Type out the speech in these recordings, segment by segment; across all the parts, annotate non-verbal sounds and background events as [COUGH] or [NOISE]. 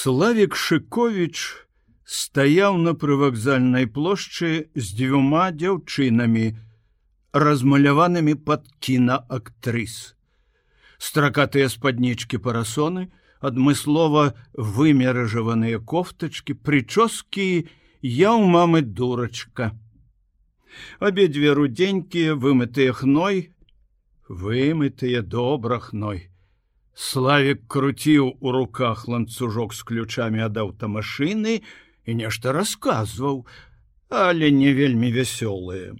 Славік Шковіч стаяў на прывакзальнай плошчы з дзвюма дзяўчынамі, размаляванымі пад кінаактрыс. Стракатыя спаднічкі парасоны, адмыслова вымеражаваныя кофтачкі, прычоскі, я ў мамы дурачка. Абедзве рудзенькія вымытыя хной, вымытыя добра хной. Славік круціў у руках ланцужок з ключамі ад аўтамашыны і нешта расказваў, але не вельмі вясёлыя.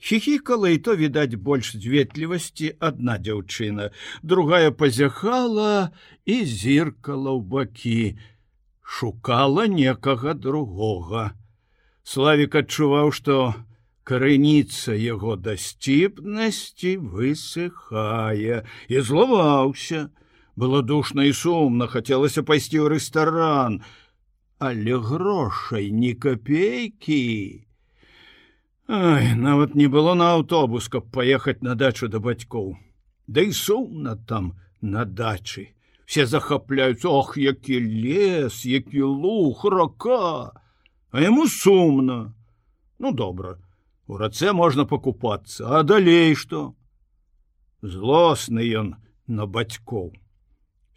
Хіхікала і то відаць больш зветлівасці адна дзяўчына, другая пазяхала і зіркала ў бакі, шукала некага другога. Славік адчуваў, што крыніца яго дасціпнасці высыхае і злаваўся было душна і сумна хацелася пайсці ў рэстаран але грошай ні копейкі Ай, нават не было на аўтобус каб паехаць на дачу да бацькоў да і сумна там на дачы все захапляюць ох які лес які лух рака! А яму сумна ну добра у рацэ можна пакупацца а далей што злосны ён на бацькоў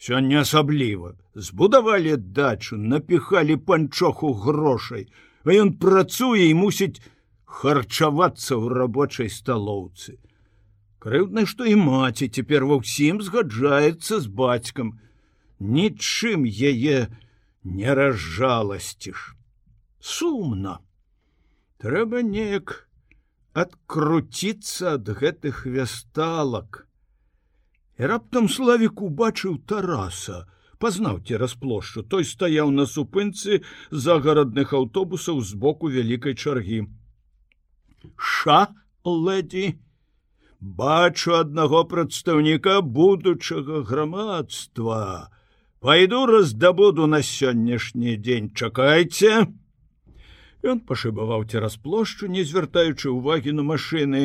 сёння асабліва збудавалі дачу напіхалі панчоху грошай. А ён працуе і мусіць харчавацца ў рабочай сталоўцы. Крыўдна што і маці цяпер ва ўсім згаджаецца з бацькам. Нічым яе не разжаласціш. Сумна. Трэба неяк адкруціцца ад гэтых вясталак І раптам славік убачыў тараса, пазнаў цераз плошчу, той стаяў на супынцы загарадных аўтобусаў з боку вялікай чаргі. Ша, леддзі, бачу аднаго прадстаўніка будучага грамадства. Пайду раздабуду на сённяшні дзень чакайце. Ён пашыбаваў цераз плошчу, не звяртаючы ўвагі на машыны,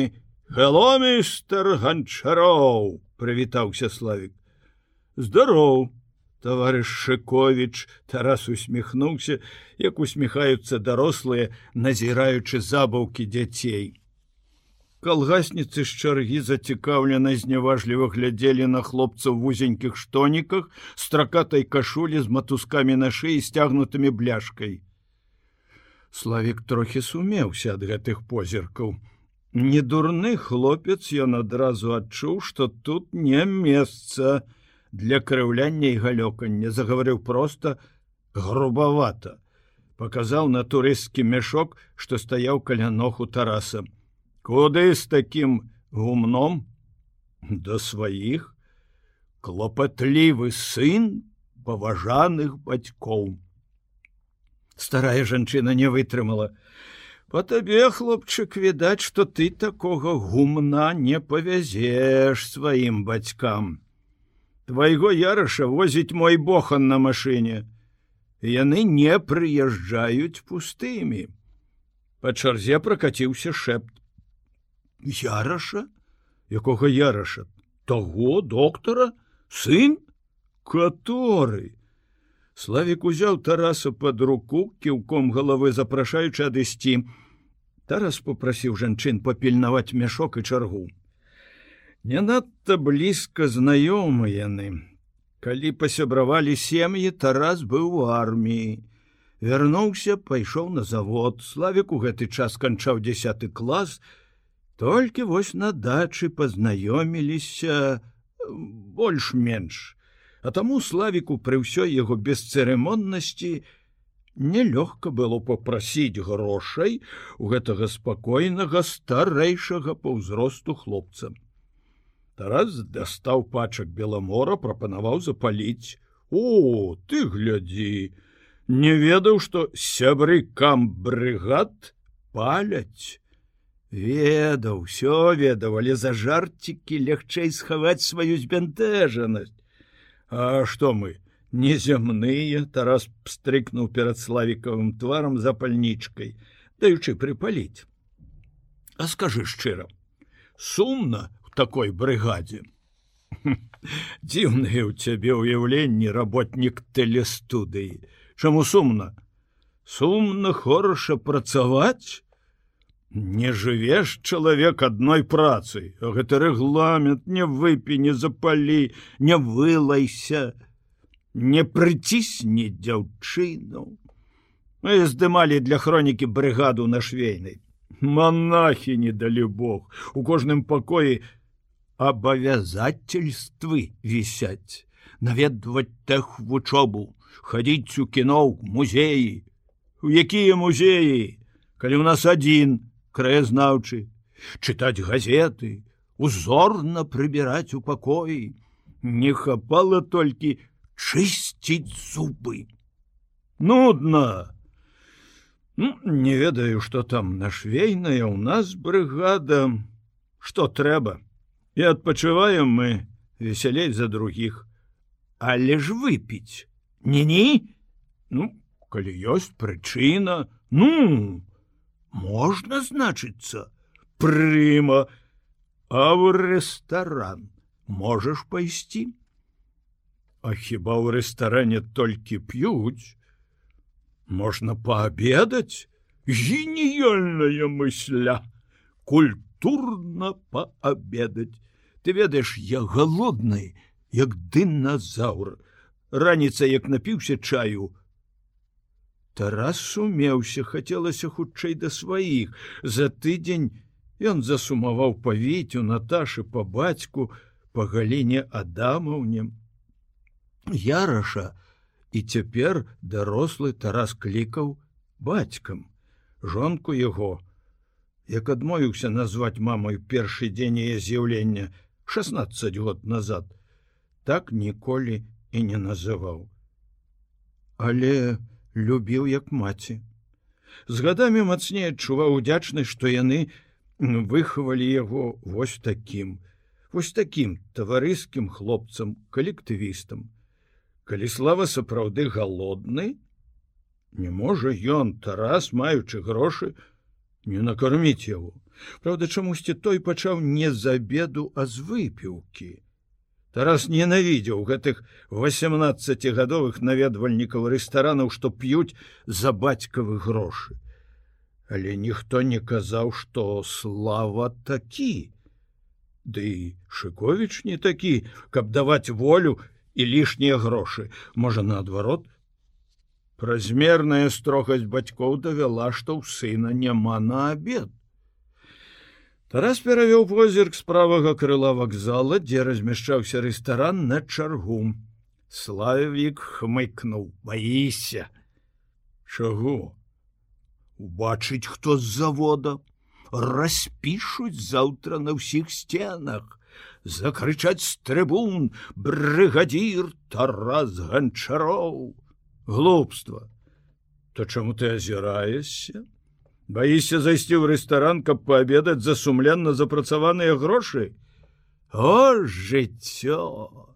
Галомістер ганчароў прывітаўся славик здоров товарищ шикович тарас усміхнуўся як усміхаюцца дарослыя назіраючы забаўкі дзяцей. Калгасніцы з чаргі зацікаўлена зняважліва глядзелі на хлопцаў вузенькіх штоніках стракатай кашулі з матускамі на шыі сцягнутымі бляшкай. Славик трохі сумеўся ад гэтых позіркаў Недурны хлопец ён адразу адчуў, што тут не месца для крыўляння і галёкання, загаварыў проста грубавата. Паказаў на турысцкі мяшок, што стаяў каля ног у тараса. Куды з такім гумном да сваіх клопатлівы сын паважаных бацькоў. Старая жанчына не вытрымала. По табе, хлопчык, відаць, што ты такога гумна не павязеш сваім бацькам. Твайго яраша возіць мой бохан на машыне. Яны не прыязджаюць пустымі. Па чарзе пракаціўся шэпт. Яраша, якога яраша, таго доктара, сын, который Славік узяў тараса под руку кіўком галавы запрашаючы адысці. Тарас попрасіў жанчын папільнаваць мяшок і чаргу. Не надта блізка знаёмы яны. Калі пасябравалі сем'і, Тарас быў у арміі. Вярнуўся, пайшоў на завод. Славік у гэты час канчаў десятый клас, толькі вось на дачы пазнаёміліся больш-менш а таму славіку пры ўсёй яго бесцырымоннасці нелёгка было попрасіць грошай у гэтага спакойнага старэйшага па ўзросту хлопца. Тарас дастаў пачак беламора прапанаваў запаліць: О, ты глядзі, не ведаў, што сябры камбрыгад паляць. Ведаў, усё ведавалі за жарцікі лягчэй схаваць сваю збянтэжанасць. А што мы незямныя тарас стрыкнуў перад славікавым тварам запальнічкай даючы прыпаліць а скажы шчыра сумна в такой брыгадзе [LAUGHS] дзіўнае ў цябе ўяўленні работнік тэлестудыі чаму сумна сумна хораша працаваць не жывеш чалавек адной працы гэта рэгламент не выпі не запалі не вылайся. Не прыцісне дзяўчыну. Мы здымалі для хронікі брыгаду на швейнай. Монахі не далі бог. У кожным пакоі абавязательствы вісяць. Наведваць тех вучобу хадзіць у кіно музеі. У якія музеі? Калі у нас адзін краязнаўчы чытаць газеты узорна прыбіраць у пакоі. Не хапала толькі чысціць зубы. Нудно ну, не ведаю что там на швейная у нас брыгада. Что трэба? І адпачываем мы весялей за других але ж выпіць? Не-не ну калі ёсць прычына. Ну можна значыцца прыма а в рэстаран можаш пайсці а хіба ў рэстаране толькі п'юць можна паабедаць геніяльная мысля. Культурна паабедаць ты ведаеш я галодны як дыназаўр раніца як напіўся чаю Тарас сумеўся, хацелася хутчэй да сваіх. За тыдзень ён засумаваў павіцю Наташы па бацьку па галіне Адамаўне. Яраша і цяпер дарослы Тарас клікаў бацькам, жонку яго, як адмовіўся назваць мамай першы дзень яе з'яўлення 16 год назад, так ніколі і не называў. Але любіў як маці. З гадамі мацней адчуваў удзячнасць, што яны выхавалі яго вось такім, вось такім таварыскім хлопцам, калектывістам. Калі слава сапраўды галодны, не можа ён тарас, маючы грошы, не накарміць яго. Праўда, чамусьці той пачаў не з абеду, а з выпіўкі. Тарас ненавідзеў гэтых 18гадовых наведвальнікаў рэстаранаў, што п'юць за бацькавы грошы. Але ніхто не казаў, што слава такі. Ды і Шковіч не такі, каб даваць волю і лішнія грошы, можа наадварот. Празмерная строгасць бацькоў давяла, што ў сына няма на абед. Тарас перавёў позірк з правага крыла вакзала, дзе размяшчаўся рэстаран на чаргу. Славік хмыкнуў, баіся. Чаго? Убачыць, хто з завода, распішуць заўтра на ўсіх сценах, закрычаць з трыбун, брыгадзір Тарас ганчароў, глупства. То чаму ты азіраешся? Баіся зайсці ў рэстаран, каб паабедаць за сумленна запрацаваныя грошы. О жыццё!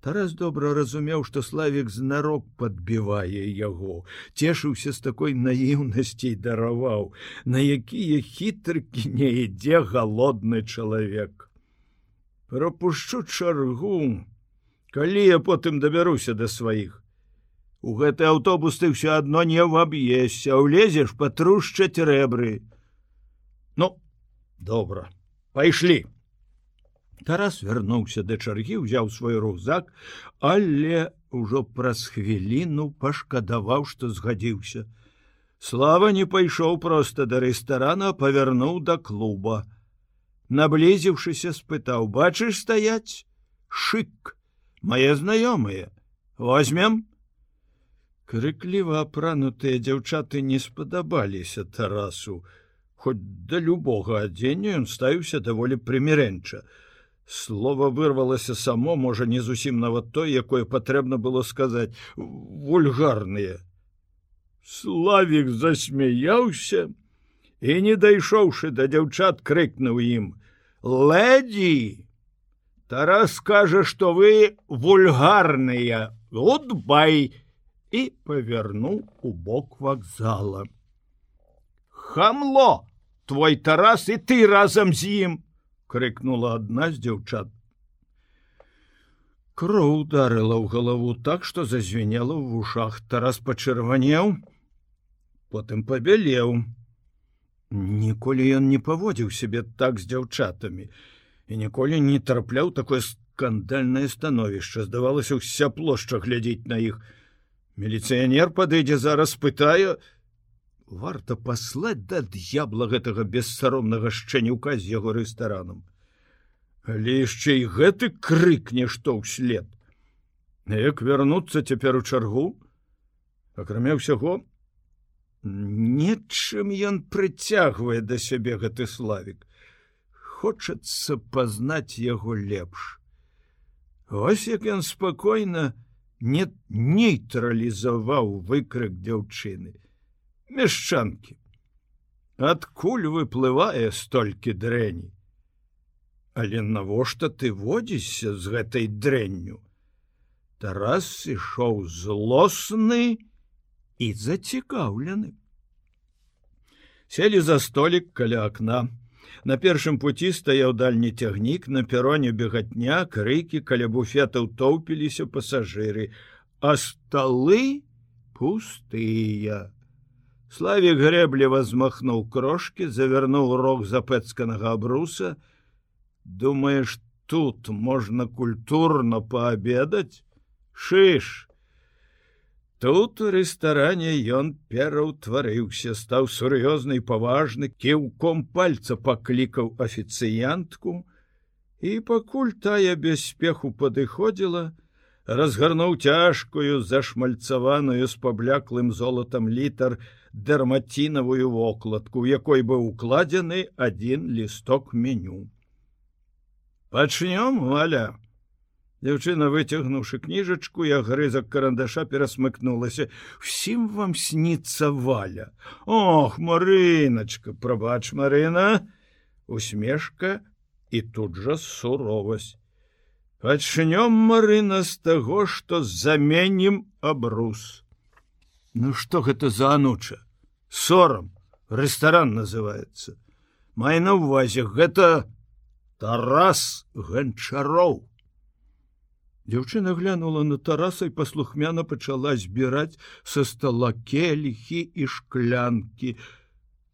Тарас добра разумеў, што славік знарок падбівае яго, цешыўся з такой наіўнасцей дараваў, на якія хітрыкі не ідзе галодны чалавек. Прапушчу чаргу, калі я потым дабяруся да сваіх. У гэты аўтобус ты ўсё адно не ваб'ешся, улезеш патрушчаць рэбры. Ну добра, пайшлі. Тарас вярнуўся да чаргі, узяў свой рухзак, але ўжо праз хвіліну пашкадаваў, што згадзіўся. Слава не пайшоў проста да рэстарана, павярнуў да клуба. Наблізіўшыся спытаў: бачыш стаяць шык, мае знаёмыя, возьмем, крыкліва апранутыя дзяўчаты не спадабаліся тарасу. Хоць да любога адзення ён ставіўся даволі прымірэнча. Слова вырвалася само можа не зусім нават той якое патрэбна было сказаць. Вульгарныя. Славік засмяяўся і не дайшоўшы да дзяўчат крыкнуў ім. Леддзі тарас скажа што вы вульгарныя. Гудбай і павярнуў у бок вакзала. Хамло, твой тарас і ты разам з ім! крыкнула адна з дзяўчат. Кроў ударыла ў галаву так, што зазвенела ў вушах, Тарас пачырванеў, потым пабялеў. Ніколі ён не паводзіў сябе так з дзяўчатамі і ніколі не трапляў такое скандальнае становішча. Здавалася, уся плошча глядзець на іх. Міліцыянер падыдзе зараз пытае: Варта паслаць да д'ябла гэтага бессаромнага шчанюка з яго рэстаранам. Але яшчэ і гэты крыкне што ўслед. Як вярнуцца цяпер у чаргу, акрамя ўсяго, нечым ён прыцягвае да сябе гэты славік. Хочацца пазнаць яго лепш. Вось як ён спакойна не нейтралізаваў выкрык дзяўчыны мяшчанкі. Адкуль выплывае столькі дрэні? Але навошта ты водзішся з гэтай дрэнню? Тарас ішоў злосны і зацікаўлены. Селі за столік каля акна. На першым пуці стаяў дальні цягнік, на пероне бегатня, крыкі каля буфетаў тоўпіліся пасажыры, а сталы пустыя. Славік грэбліва змахнуў крошки, завярнуў рог запэцканага абруса. Думаеш, тут можна культурна паабедаць? Шыш. Тут у рэстаране ён пераўтварыўся, стаў сур'ёзны і паважны, кіўком пальца паклікаў афіцыянтку, і пакуль тая беспеху падыходзіла, разгарнуў цяжкую зашмальцаваную з пабляклым золатам літар, дэрмацінавую вокладку, у якой быў укладзены адзін лісток меню. Пачнём валя. Дзяўчына выцягнуўшы кніжачку, я грызак карандаша перасмыкнулася. Усім вам сніцца валя. Ох, Марыначка, прабач Марына, усмешка і тут жа суровасць. Пачнём Марына з таго, што заменім абрус. Ну что гэта за ануча сорам ресторан называется май на увазе гэта тарас ганчароў Дзяўчына глянула на тараса і паслухмяна пачала збіраць са стола келіхі і шклянкі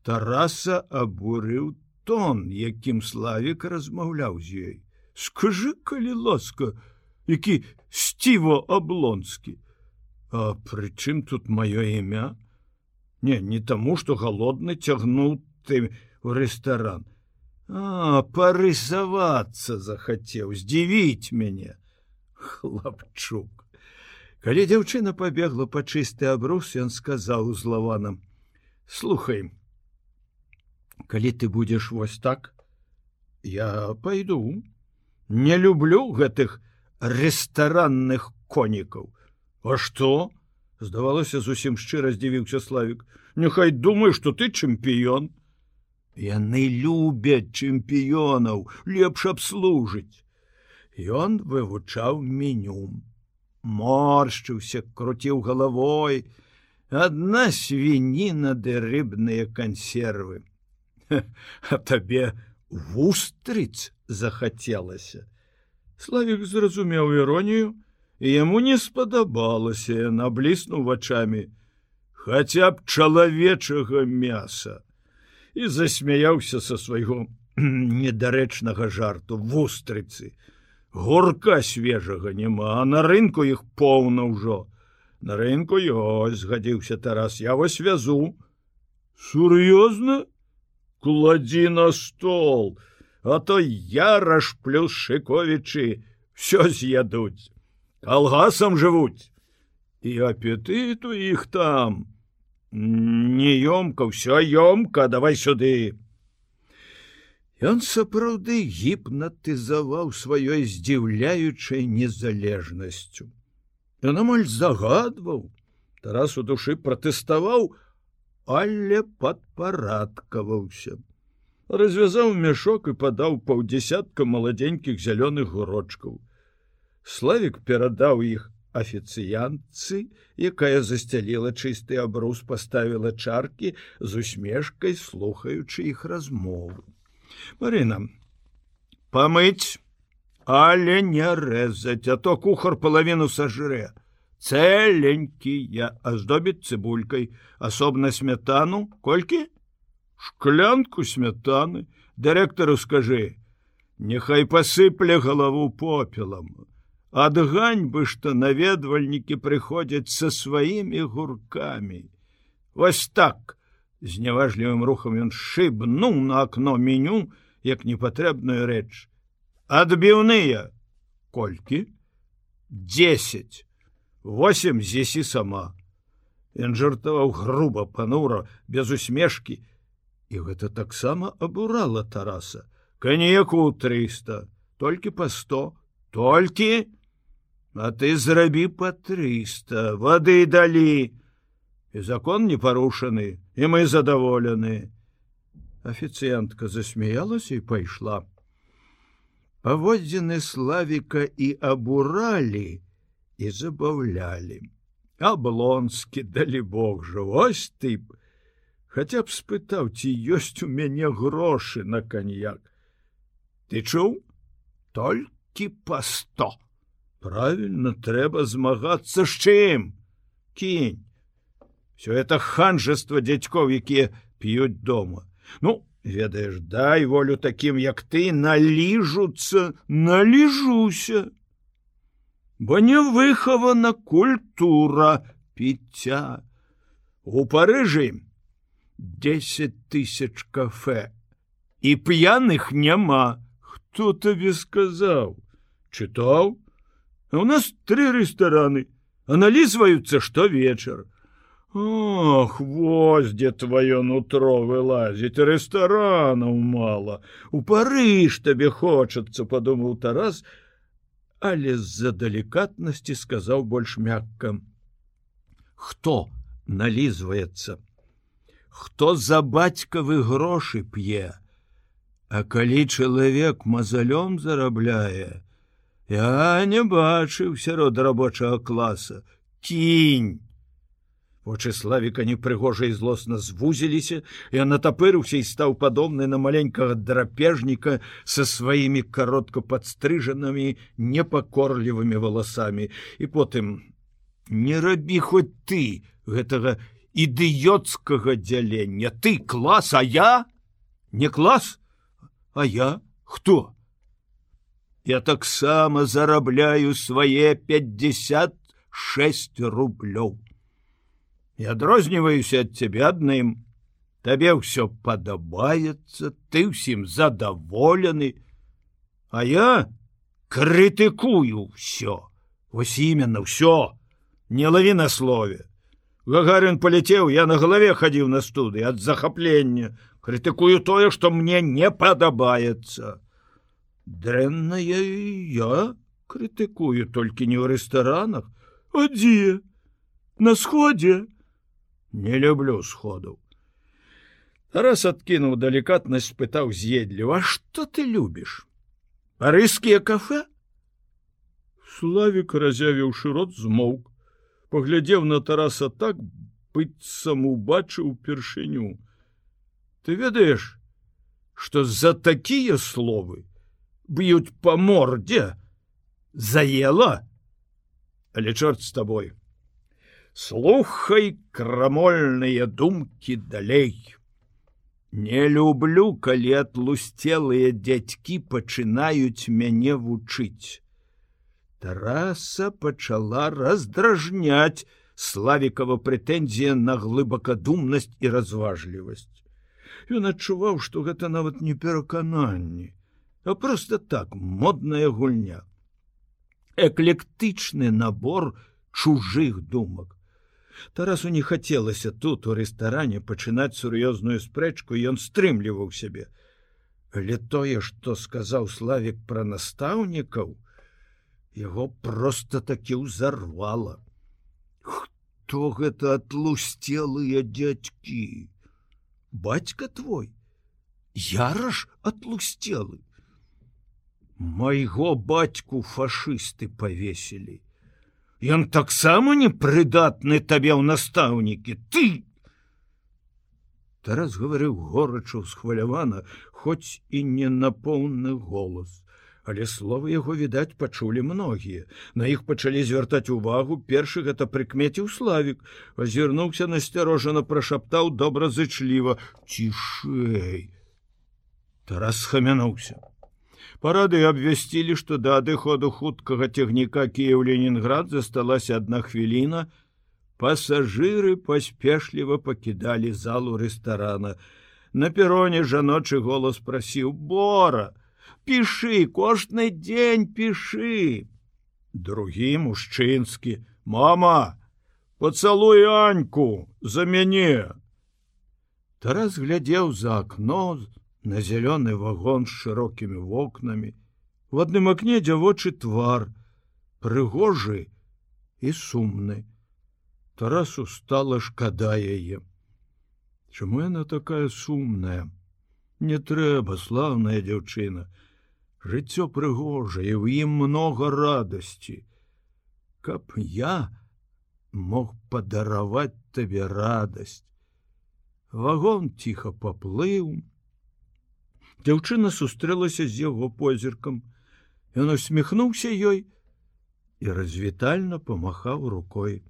тараса абурыў тон якім славік размаўляў з ёй скажы калі ласка які сціво аблонскі А прычым тут маё імя? Не, не таму, што галодны цягнуў ты у рэстаран. А парысавацца захацеў, здзівіць мяне, хлапчук. Калі дзяўчына пабегла па чысты абрус, ён сказаў узлаванам: « Слухай, калі ты будзеш вось так, я пойду, не люблю гэтых рэстаранных конікаў. А что? здавалася зусім шчыра здзівіўся славик Няхай думаю что ты чэмпіён яны любяць чэмпіёнаў лепш абслужыць Ён вывучаў меню. Моршчыўся круціў галавой. Адна свініна ды рыбныя кансервы. А табе вустрыц захацелася. Славик зразумеў іронію і яму не спадабалася набліснуў вачами хаця б чалавечага мяса. І засмяяўся са свайго недарэчнага жарту. Вустрыцы горка свежага няма а на рынку іх поўна ўжо. На рынку ёсць згадзіўся тарас я вас вязу. Сур'ёзна? Кладзі на стол а то я рашплю шыковічы все з'ядуць. Калгасам жывуць. І апетыт у іх там. Неёмка ўсё ёмка давай сюды Ён сапраўды гіпнатызаваў сваёй здзіўляючай незалежнасцю. Ён амаль загадваў Тарас у душы пратэставаў, але падпарадкаваўся. Развязаў мяшок і падаў паўдзясятка маладзенькіх зялёных гурочкаў Славік перадаў іх афіцыянцы, якая засцяліла чысты абрус, паставіла чаркі з усмешкай, слухаючы іх размову. Марына, памыць але не рэзаць, а то кухар палавіну сажрэ. Цэленькія аздобіць цыбулькай, асобна смятану, колькі? Шклянку смятаны, дырэктару скажы: Няхай пасыпле галаву попелам. Ад ганьбы, што наведвальнікі прыходзяць са сваімі гуркамі. Вось так, з няважлівым рухам ён шыбнуў на акно меню, як непатрэбную рэч. Адбіўныя колькі? 10 восемь зесі сама. Ён жартаваў груба панура без усмешкі, і гэта таксама абурала Тараса. Канеку 300, толькі па 100, толькі, А ты зрабі па 300, вады далі. І закон не парушаны, і мы задаволены. Афіцыянтка засмяялася і пайшла. Паводзіны славіка і абуралі і забаўлялі. Аблонскі далі Бог жа вось ты б, Хаця б спытаў, ці ёсць у мяне грошы на каньяк. Ты чуў? Толькі па сто. Правільна трэба змагацца з чым? Кінь. Всё это ханжество дзядзькоў, якія п'юць дома. Ну, ведаеш, дай волю такім, як ты наліжуцца, наліжуся бо не выхавана культура піцця. У Парыжы 10 тысяч кафе і п'яных няма. Хто табе сказаў? Чытаў? У нас тры рэстараны, аналізваюцца штовечар. Ох, вось дзе тваё нутро вылазіць рэстаранаў мала. У Парыж табе хочацца, падумаў Тарас, але з-за далікатнасці сказаў больш мякка. Хто налізваецца? Хто за бацькавы грошы п'е? А калі чалавек мазалём зарабляе я не бачыў сярод рабочага класа. Кінь Вочы славіка непрыгожа і злосна звузіліся, і натапырыўся і стаў падобны на маленькага драпежніка са сваімі каротко падстрыжанымі непакорлівымі валасамі. І потым не рабі хоць ты гэтага ідыёцкага дзялення, ты клас, а я? Не клас, А я? Хто? Я таксама зарабляю свае 56 рублёў і адрозніваюся ад цябе адным табе ўсё падабаецца ты ўсім задаволены а я крытыкую ўсё вось именно ўсё не лаві на слове. Гагарин паляцеў я на галаве хадзіў на студы ад захаплення крытыкую тое што мне не падабаецца дрэнная я крытыкую толькі не ў рэстаранах адзе на сходзе не люблю сходу. Раз откінуў далікатнасць пытаў з'едліва что ты любіш парыскія кафе? Славик разявіўшы рот змоўк паглядзеў на тараса так быццам убачыў упершыню ты ведаеш что за такія словы б'юць по мордзе заела? Але чорт с тобой слухай крамольныя думкі далей. Не люблю калі атлусцелыя дзядзькі пачынаюць мяне вучыць. Тараса пачала раздражняць славікава прэтэнзія на глыбакадумнасць і разважлівасць. Ён адчуваў што гэта нават не перакананні а просто так модная гульня. Эклектычны набор чужых думак Тарасу не хацелася тут у рэстаране пачынаць сур'ёзную спрэчку ён стрымліваў сябе. Але тое, што сказаў славік пра настаўнікаў, яго проста такі ўзарвала. Хто гэта атлусцелыя дзядзькі? Бацька твой, Яраш атлусцелы. Майго бацьку фашысты павесілі. Ён таксама непрыдатны табе ў настаўнікі ты Тарас гаварыў горачу схвалявана, хоць і не на поўны голас, Але словы яго відаць пачулі многія. На іх пачалі звяртаць увагу, першы гэта прыкмеціў славік, азірнуўся насцярожана прашаптаў добразычліва: цішэй. Тарас схамянуўся. Парады абвясцілі, што да адыходу хуткага цягніка Кіеў-Ленінград засталася адна хвіліна. Пасажыры паспешліва пакідалі залу рэстарана. На пероне жаночы голас прасіў бора, пішы кожны дзень пішы другі мужчынскі мама поцалуй аньку за мяне Тарас глядзеў за акно на зялёны вагон з шырокімі вокнамі. В адным акне дзявочы твар прыгожы і сумны. Тарасу стала шкада яе. Чаму яна такая сумная? Не трэба славная дзяўчына. Жыццё прыгожае у ім много радасці. Каб я мог падараваць табе радасць. Вагон ціха паплыў дзяўчына сустрэлася з яго позіркам. Ён усміхнуўся ёй і развітальна помахаў рукой.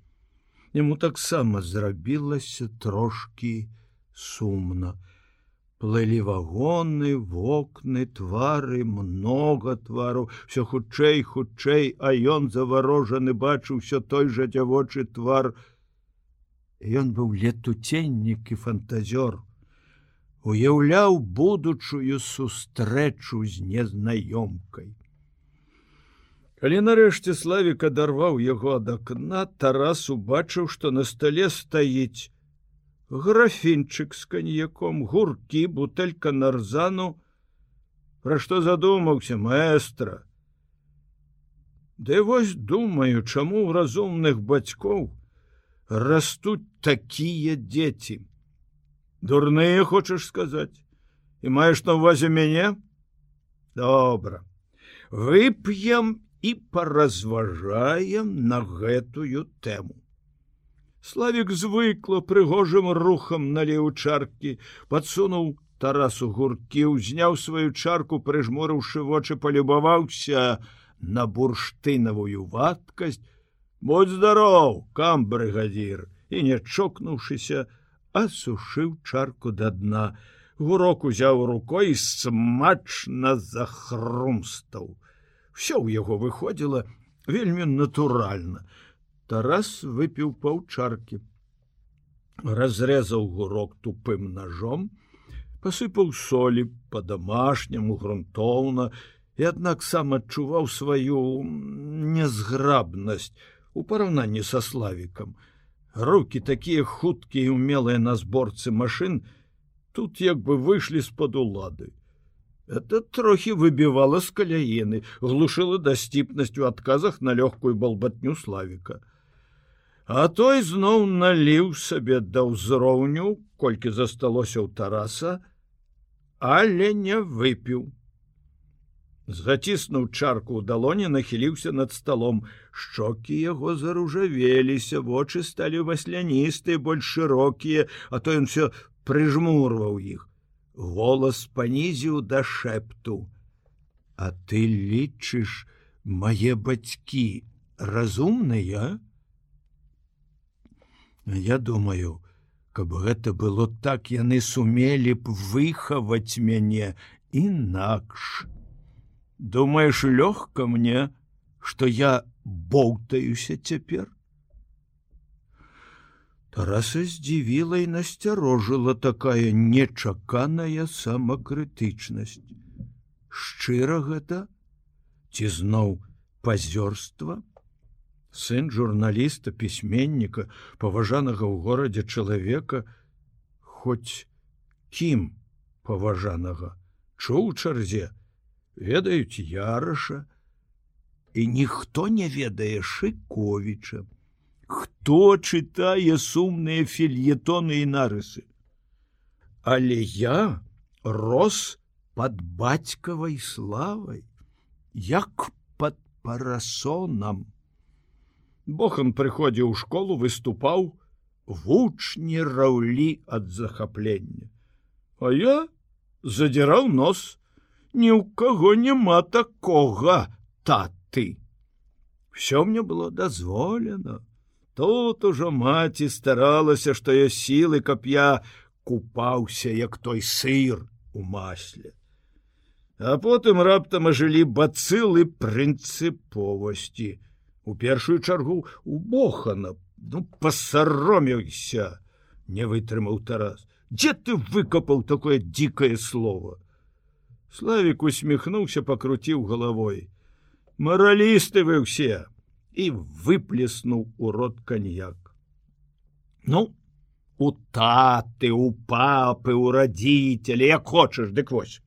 Яму таксама зрабілася трошки сумна. Плылі вагоны вокны твары много твару все хутчэй хутчэй а ён заварожаны бачыў все той жа дзявочы твар. Ён быў летуценнік і фантазёр уяўляў будучую сустрэчу з незнаёмкай. Калі нарэшце славік адарваў яго ад акна тарас убачыў што на стале стаіць графінчык з каньяком гуркі бутэлька нарзану. Пра што задумаўся маэстра? Ды вось думаю чаму ў разумных бацькоў растуць такія дзеці дурныя хочаш сказаць і маеш на увазе мяне добра вып'ем і паразважаем на гэтую тэму Славік звыкла прыгожым рухам налеў чаркі, падсунуў тарасу гуркі, узняў сваю чарку, прыжморыўшы вочы, палюбаваўся на бурштынавую вадкасць. Будь здароў, кам брыгадзір! І не чокнуўшыся, асушыў чарку да дна. Гурок узяў рукой смачна захрумстаў. Всё ў яго выходзіла вельмі натуральна. Тарас выпіў паўчаркі, разрезаў гурок тупым ножом, пасыпаў солі по-дамашняму грунтоўна і аднак сам адчуваў сваю незграбнасць у параўнанні са славікам. Рукі такія хуткія і умелыя на зборцы машын тут як бы выйшлі з-пад улады. Это трохі выбівала з каляіны, глушыла дасціпнасць у адказах на лёгкую балбатню славіка. А той зноў наліў сабе да ўзроўню, колькі засталося ў тараса, але не выпіў. Згаціснуў чарку ў далоне нахіліўся над сталом. Шчокі яго заружавеліся, вочы сталі масляністыя, больш шырокія, а то ён все прыжмурваў іх. Голас панізіў да шэпту: « А ты лічыш мае бацькі разумныя? Я думаю, каб гэта было так, яны сумелі б выхаваць мяне інакш. Думаеш лёгка мне, што я боўтаюся цяпер. Тараса здзівіла і насцярожыла такая нечаканая самакрытычнасць. Шчыра гэта, ці зноў пазёрства, сын журналіста пісьменніка паважанага ў горадзе чалавека хоць кім паважанага чуў чарзе ведаюць яраша і ніхто не ведае шыковіча. Хто чытае сумныя фільетоны і нарысы? Але я рос под бацькавай славай як под парасонам. Бохан прыходзіў у школу выступаў вучні раўлі ад захаплення. А я задзіраў нос, ні ў каго няма такога таты все мне было дазволена тут ужо маці старалася што я сілы каб я купаўся як той сыр у масле а потым раптам ажылі бацылы прынцыповасці у першую чаргу у бохана ну пасароміўся не вытрымаў тарас. Дзе ты выкапаў такое дзікае слово славик усміхнуўся пакруціў галавой маралісты вы ўсе і выплеснуў у рот каньяк ну у таты у папы у радзіцелі як хочаш дык вось!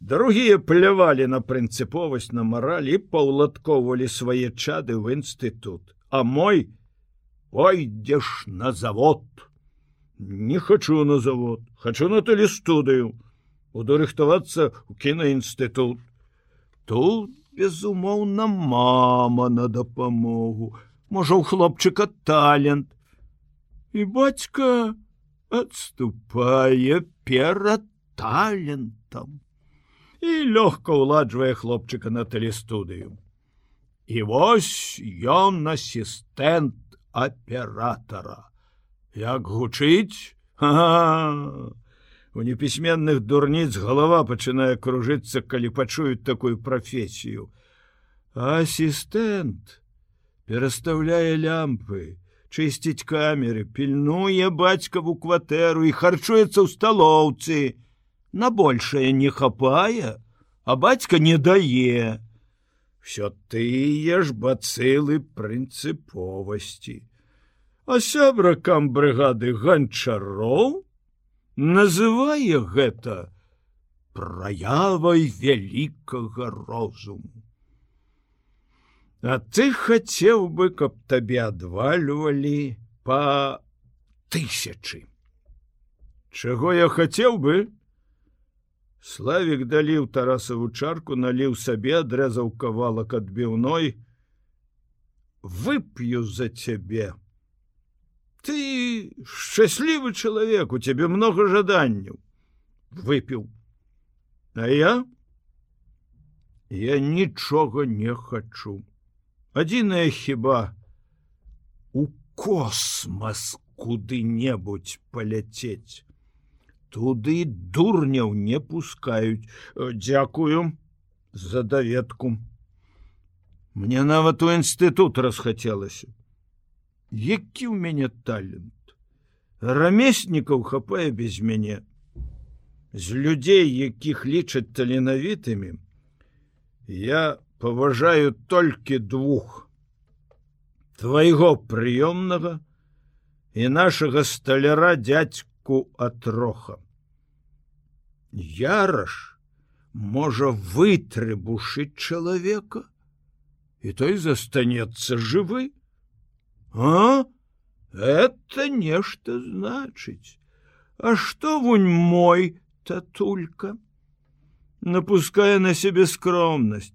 Другія плявалі на прынцыповасць на маралі паўладковалі свае чады ў інстытут а мой ойдзеш на завод! Не хочу на завод хочу на тэлестудыю буду рыхтавацца у кінаінстытут тут безумоўна мама на дапамогу можа у хлопчыка талент і бацька отступае перад талентам і лёгка ўладжвае хлопчыка на тэлестудыю. І вось ён асістэнт аператара. Як гучыць, У непісьменных дурніц галава пачынае кружыцца, калі пачуюць такую прафесію. Асістэнт перастаўляе лямпы, чысціць камеры, пільнуе бацькаву кватэру і харчуецца ў сталоўцы, на большее не хапае, а бацька не дае. Всё тыя ж бацылы прынцыповасці. А сябракам брыгады ганчароў называе гэта праявай вялікага розуму. А ты хацеў бы, каб табе адвальвалі па тысячы. Чаго я хацеў бы, Славік даліў тарасаву чарку, наліў сабе, адрэзаў кавалак адбіўной. Вып'ю за цябе. Шчаслівы чалавек, у цябе многа жаданняў. Выпіў. А я Я нічога не хачу. Адзіная хіба у космас куды-небудзь паляцець туды дурняў не пускаюць э, дзякую за даведку мне нават у інстытут расхацелася які ў мяне талент рамеснікаў хапае без мяне. З людзей якіх лічаць таленавітымі я паважаю толькі двух. Твайго прыёмнага і нашага сталяра дядьку атроха. Яраш можа вытрыбушыць чалавека і той застанецца жывы. А это нешта значыць А што вунь мой татулька? Напускае на сябе скромнасць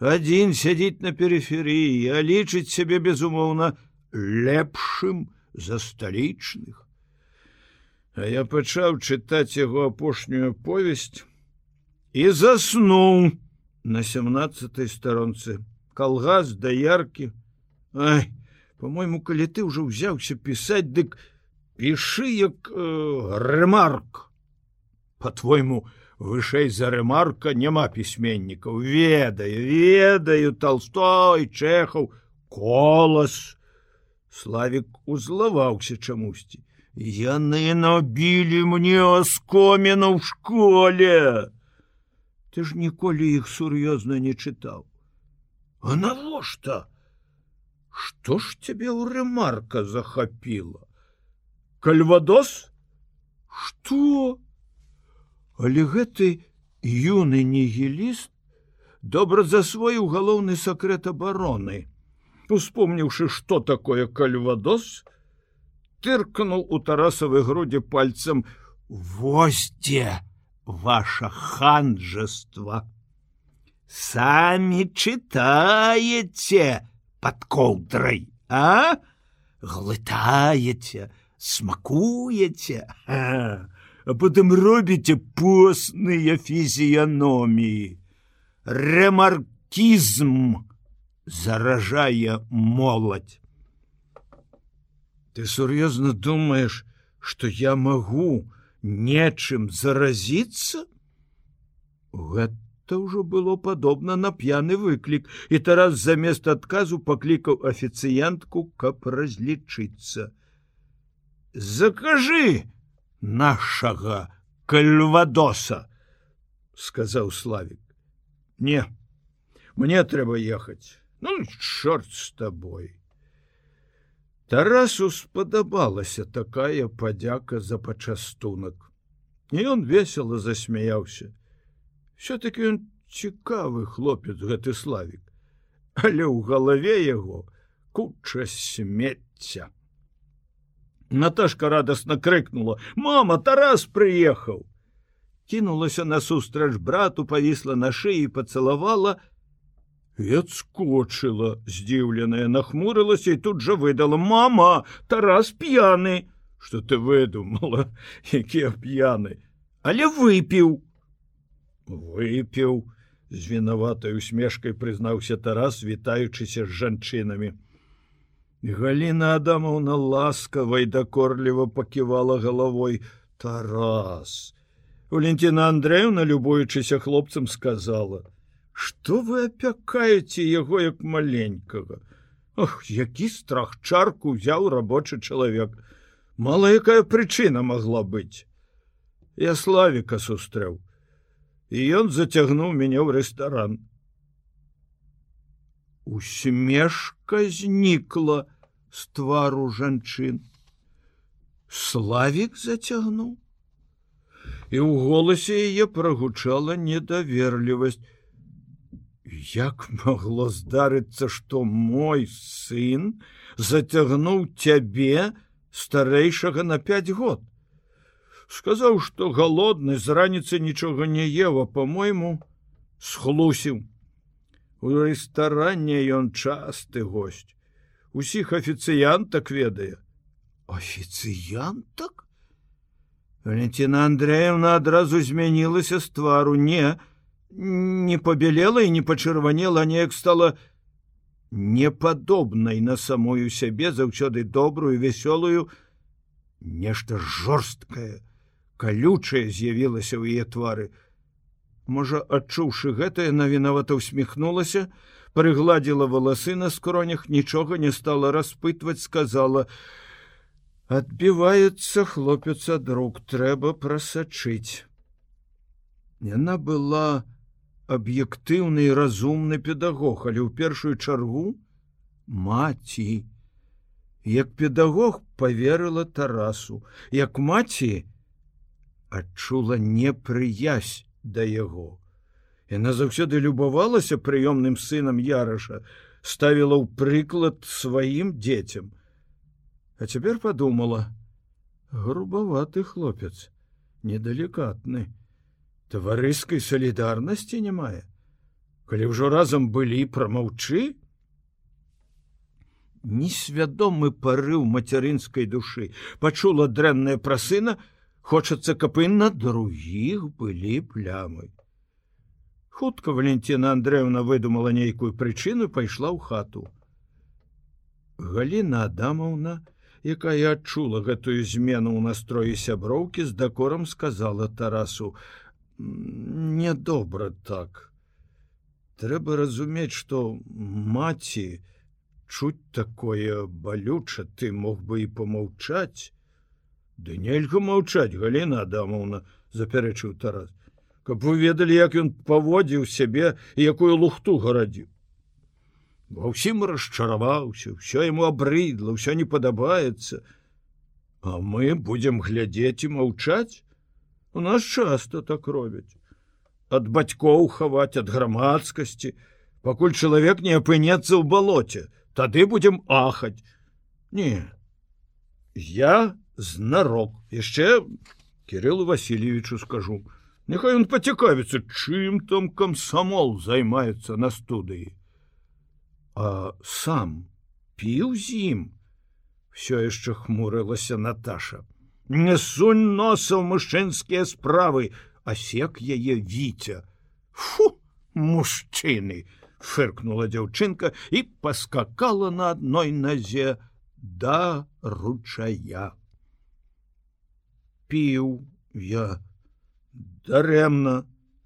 адзін сядзіць на перыферыі а лічыць сябе безумоўна лепшым за сталічных А я пачаў чытаць яго апошнюю повесць і заснуў на 17 старонцы. Калгас да яркі. Ай по-мойму калі ты ўжо ўзяўся пісаць дык пішы як э, рэмарк по-твойму вышэй за рэмарка няма пісьменнікаў ведаю ведаю толстой чэхаў колас славик узлаваўся чамусьці Яны набілі мне оскоміна ў школе. Ты ж ніколі іх сур'ёзна не чытаў. А навошта? Што ж цябе ў рэмарка захапіла? Кальвадос? Што? Але гэты юны нігіліст добра засвоіў галоўны сакрэт абароны. Успомніўшы, што такое кальвадос, тыркнул у тарасавы грудзі пальцам воздзе ваше ханжество самі чытаеце под колдрай а глытаеце смакуеце а потым робіце постныя фізіяноміі. Ремаркізм заражае моладзь. Ты сур'ёзна думаеш, што я магу нечым заразіцца? Гэта ўжо было падобна на п'яны выклік, і тарас замест адказу паклікаў афіцыянтку, каб разлічыцца. Закажы нашага кальвадоса, сказаў славик. Не, мне трэба ехаць. Ну чорт з табой. Тарасу спадабалася такая падзяка за пачастунак. І ён весело засмяяўся. Все-таки ён цікавы хлопец гэты славик, але ў галаве яго куча смецця. Наташка радостно крыкнула: «Мама, Тарас приехаў! Кінулася насустрач брату, павісла на шыі, пацалавала, і адскочыла здзіўленая нахмурылася і тут жа выдала мама тарас п'яны! Что ты выдумала? Якія п'яны? Але выпіў выпіў з вінаватай усмешкай прызнаўся тарас вітаючыся з жанчынамі галина адамаўна ласкавай дакорліва паківала галавой тарас валентина андреевна любуючыся хлопцам сказала — Што вы апякаеце яго як маленькага? Ох, які страх чарку ўзяў рабочы чалавек. Мала якая прычына магла быць. Я славіка сустрэў, і ён зацягнуў мяне ў рэстаран. Усмешка знікла з твару жанчын. Славік зацягнуў. І ў голасе яе прагучала недаверлівасць як могло здарыцца что мой сын зацягнуў цябе старэйшага на пять год сказаў что голодны з раніцы нічога не ева по-мойму схлусіў. У рэстаране ён часты гость усіх афіцыянтак ведае. Офіцыянтак Валентина Андреевна адразу змянілася з твару. Не не побелела і не пачырванела неяк стала непадобнай на самую сябе заўсёды добрую вясёлую нешта жорсткае калючае з'явілася ў яе твары можа адчуўшы гэтае навінавата усміхнулася прыгладзіла валасы на скронях нічога не стала распытваць сказала адбіваецца хлопец ад рук трэба прасачыць яна была аб'ектыўны і разумны педагог, але ў першую чаргу маці. Як педагог поверыла Тарасу, як маці адчула непрыязь да яго. Яна заўсёды любавалася прыёмным сынам Яраша, ставіла ў прыклад сваім дзецям. А цяпер подумала: грубаваты хлопец, недалікатны таварыскай салідарнасці не мае калі ўжо разам былі прамаўчы несвядомы парыў мацярынскай душы пачула дрэнная пра сына хочацца каб і на другіх былі плямы. Хутка валентина андреевна выдумала нейкую прычыну пайшла ў хату. Галина адамаўна якая адчула гэтую змену ў настроі сяброўкі з дакорам сказала тарасу недобра так. Трэба разумець что маці чуць такое балюча ты мог бы і помаўчаць ды нельга маўчаць галина адамовна запярэчыў тарас каб вы ведалі як ён паводзіў сябе якую лухту гарадзіў ва ўсім расчараваўся все ему абрыдла ўсё не падабаецца а мы будемм глядзець і маўчаць У нас часто так робяць. Ад бацькоў хаваць ад грамадскасці, пакуль чалавек не апынецца ў балоце, тады будзем ахаць. Не. Я знарок яшчэ Кириллу Васильевичу скажу. Няхай ён пацікавіцца, чым там камсамол займаецца на студыі. А сам піў з ім, все яшчэ хмурылася Наташа. не сунь носа мужчынскія справы асек яе віця фу мужчыны фыркнула дзяўчынка і паскакала на адной назе да ручая піў я. Дарэмна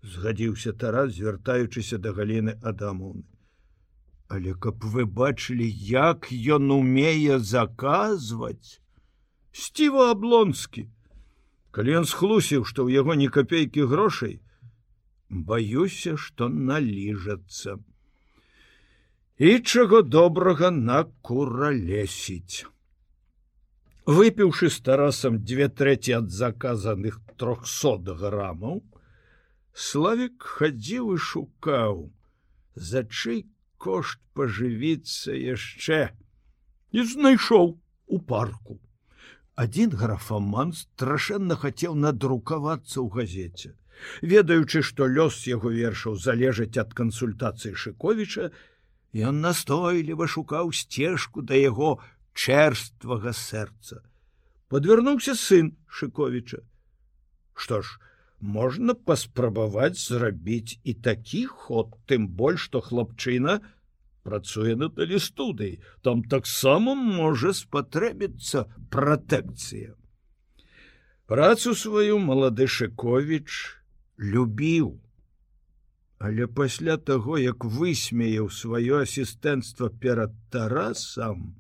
згадзіўся тарас звяртаючыся да галіны адамоны але каб вы бачылі як ён умее заказваць. Сціва аблонскі. Калі ён схлусіў што ў яго ні капейкі грошай баюся што наліжацца. І чаго добрага на куралесіць выпіўшы з тарасам две трэці ад заказаных трохсот грамаў славик хадзіў і шукаў за чый кошт пажывіцца яшчэ. І знайшоў у парку. Один графаман страшэнна хацеў надрукавацца ў газеце. Ведаючы што лёс яго вершаў залежыць ад кансультацыі шыковіча ён настойліва шукаў сцежку да яго чэрствага сэрца. Подвярнуўся сын шыковіча. Што ж можна паспрабаваць зрабіць і такі ход тым больш што хлапчына працуе на талістудыі там таксама можа спатрэбіцца пратэкцыя. Працу сваю малады шыковіч любіў. Але пасля таго як высмеяў сваё асістэнцтва перад тарасам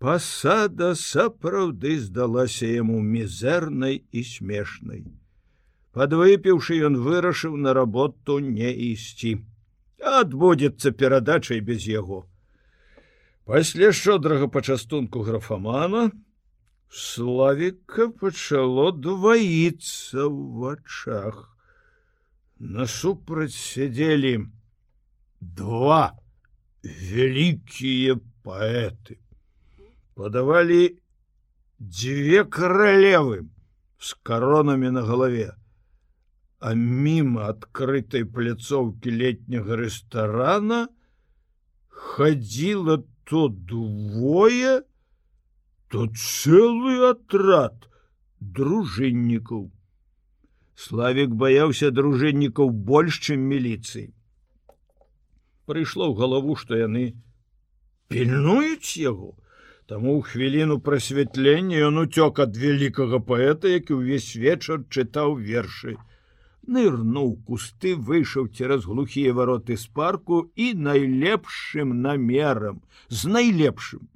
Пасада сапраўды здалася яму мізэрнай і смешнай. Падвыпіўшы ён вырашыў на работу не ісці. Адбудзецца перадачай без яго. Пасля шчодрага пачастунку графамана славіка пачало дваіцца ў вачах. Насупраць сядзелі два вялікія паэты подавалі дзве каралевы с коронамі на галаве. А мимо адкрытой пляцоўки летняга рэстарана хадзіла то двое тут цэлы атрад дружыннікаў. Славик баяўся дружыннікаў больш чым міліцыі. Прыйшло ў галаву што яны пільнуюць яго Таму ў хвіліну прасвятлення ён уцёк ад вялікага паэта, які ўвесь вечар чытаў вершы. Нырнуў кусты, выйшаў цераз глухія вароты з парку і найлепшым намерам, з найлепшым.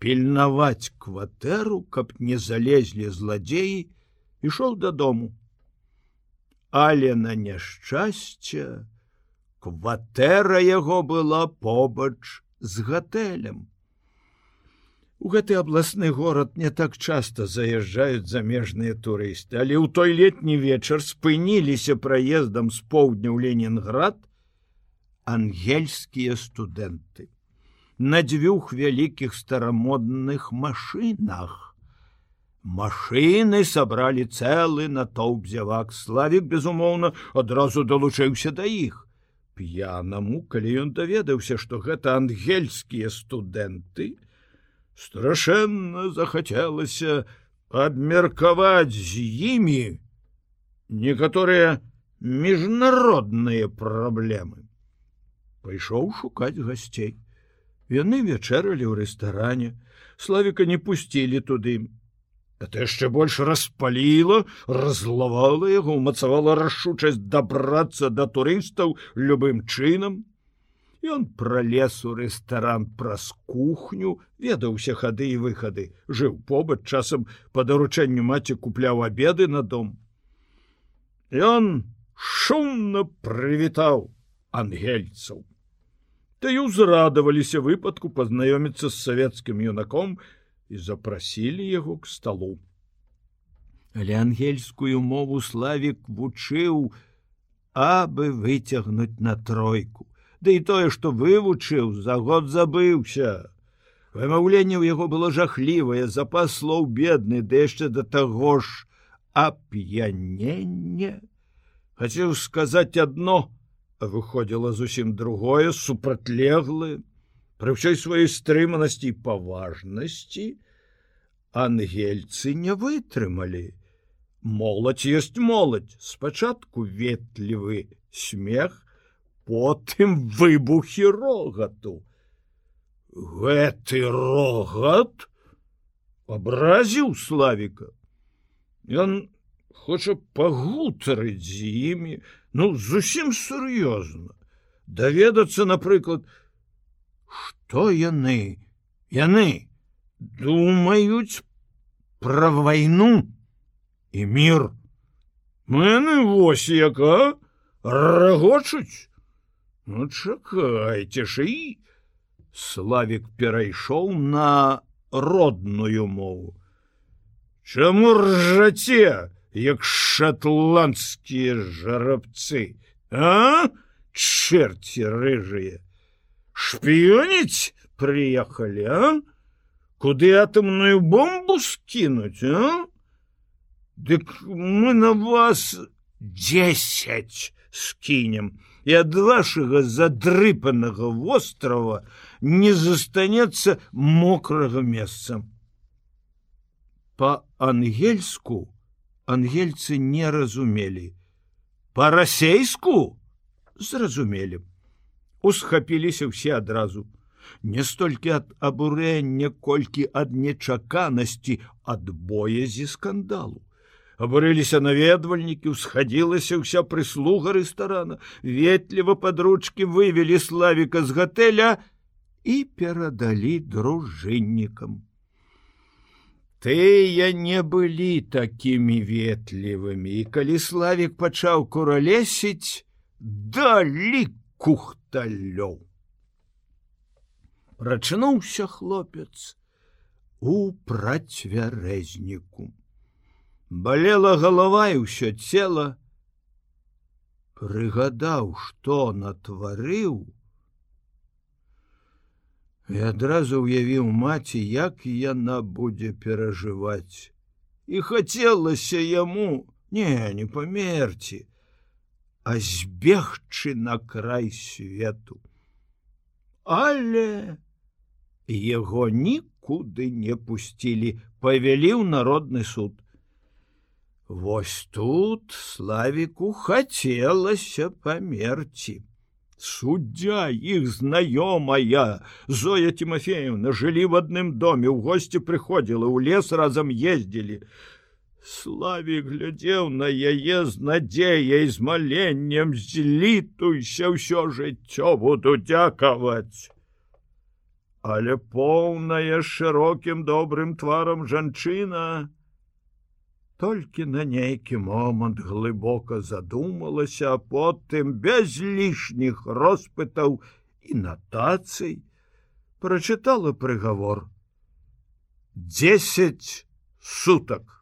Пільнаваць кватэру, каб не залезлі зладзеі, ішоў дадому. Але на няшчасце кватэра яго была побач з гатэлем. У гэты абласны горад не так часта заязджаюць замежныя турысты, але ў той летні вечар спыніліся праездам з поўдня ў Ленінград ангельскія студэнты. На дзвюх вялікіх старамодных машынах. Машыны сабралі цэлы натоўп зявак славік, безумоўна, адразу далучыўся да іх. П'янаму, калі ён даведаўся, што гэта ангельскія студэнты, страшэнна захацелася абмеркаваць з імі некаторыя міжнародныя праблемы. Пайшоў шукаць гасцей. Яны вячэралі ў рэстаране, славіка не пусцілі туды. Это яшчэ больш распаліла, разлавала яго, умацавала рашучасць дабрацца да турыстаў любым чынам, Ён пролез у рэстаран праз кухню, ведаўся хады і выхады, жыў побач часам па даручэнню маці купляў обеды на дом. Ён шумна прывітаў ангельцаў. Ты узрадаваліся выпадку пазнаёміцца з савецкім юнаком і запрасілі яго к сталу. Але ангельскую мову славік вучыў, абы выцягнуць на тройку. Ды і тое, што вывучыў, за год забыўся. Вымаўленне ў яго было жахлівае, запас слоў бедны, ды яшчэ да таго ж ап'яненне. Хацеў сказаць адно, выходзіла зусім другое, супрацьлеглы, пры ўсёй сваёй стрыманасці і паважнасці, ангельцы не вытрымалі моладзь ёсць моладзь спачатку ветлівы смех потым выбухі рогату. Гэты рогат? Абразіў славіка. Ён хоча пагутарыць з імі ну зусім сур'ёзна. Даведацца напрыклад что яны яны думаюць пра вайну і мір? Мэны вось яка рагочуць ну чакайце ж і славик перайшоў на родную мову. Чаму ржаце як шотландскія жарабцы а? Черти рыжие. Шпіёніць приехали а? Куды атомную бомбу скинуть а? Дык мы на вас десять скінем і ад вашага задрыпанага вострова не застанецца мокрага месца. По-ангельску ангельцы не разумелі по-расейску зразумелі усхапіліся ўсе адразу не столькі ад абурэння колькі ад нечаканасці ад боязі скандалу абурыліся наведвальнікі усхадзілася ўся прыслуга рэстарана ветліва падручкі вывелі славіка з гатэля і перадалі дружыннікам тыя не былі такімі ветлівымі і калі славік пачаў куралесіць далі кухталёў прачнуўся хлопец у працвярэзніку. Балела галава і ўсё цела, прыгадаў, што натварыў, і адразу ўявіў маці, як яна будзе перажываць. І хацелася яму не не памерці, а збегчы на край свету. Але яго нікуды не пусцілі, павялі ў народны суд. Вось тут славіку хацелася памерці. Суддзя іх знаёмая Зоя Тимофеевна жылі в адным доме у госці прыходзіла у лес разам ездзілі. Славі глядзеў на яе з надзеяй з маленнем злітуйся ўсё жыццё буду дзякаваць але поўная шырокім добрым тварам жанчына толькі на нейкі момант глыбока задумалася а потым без лішніх роспытаў і натацый прачытала прыгавор. Десять суток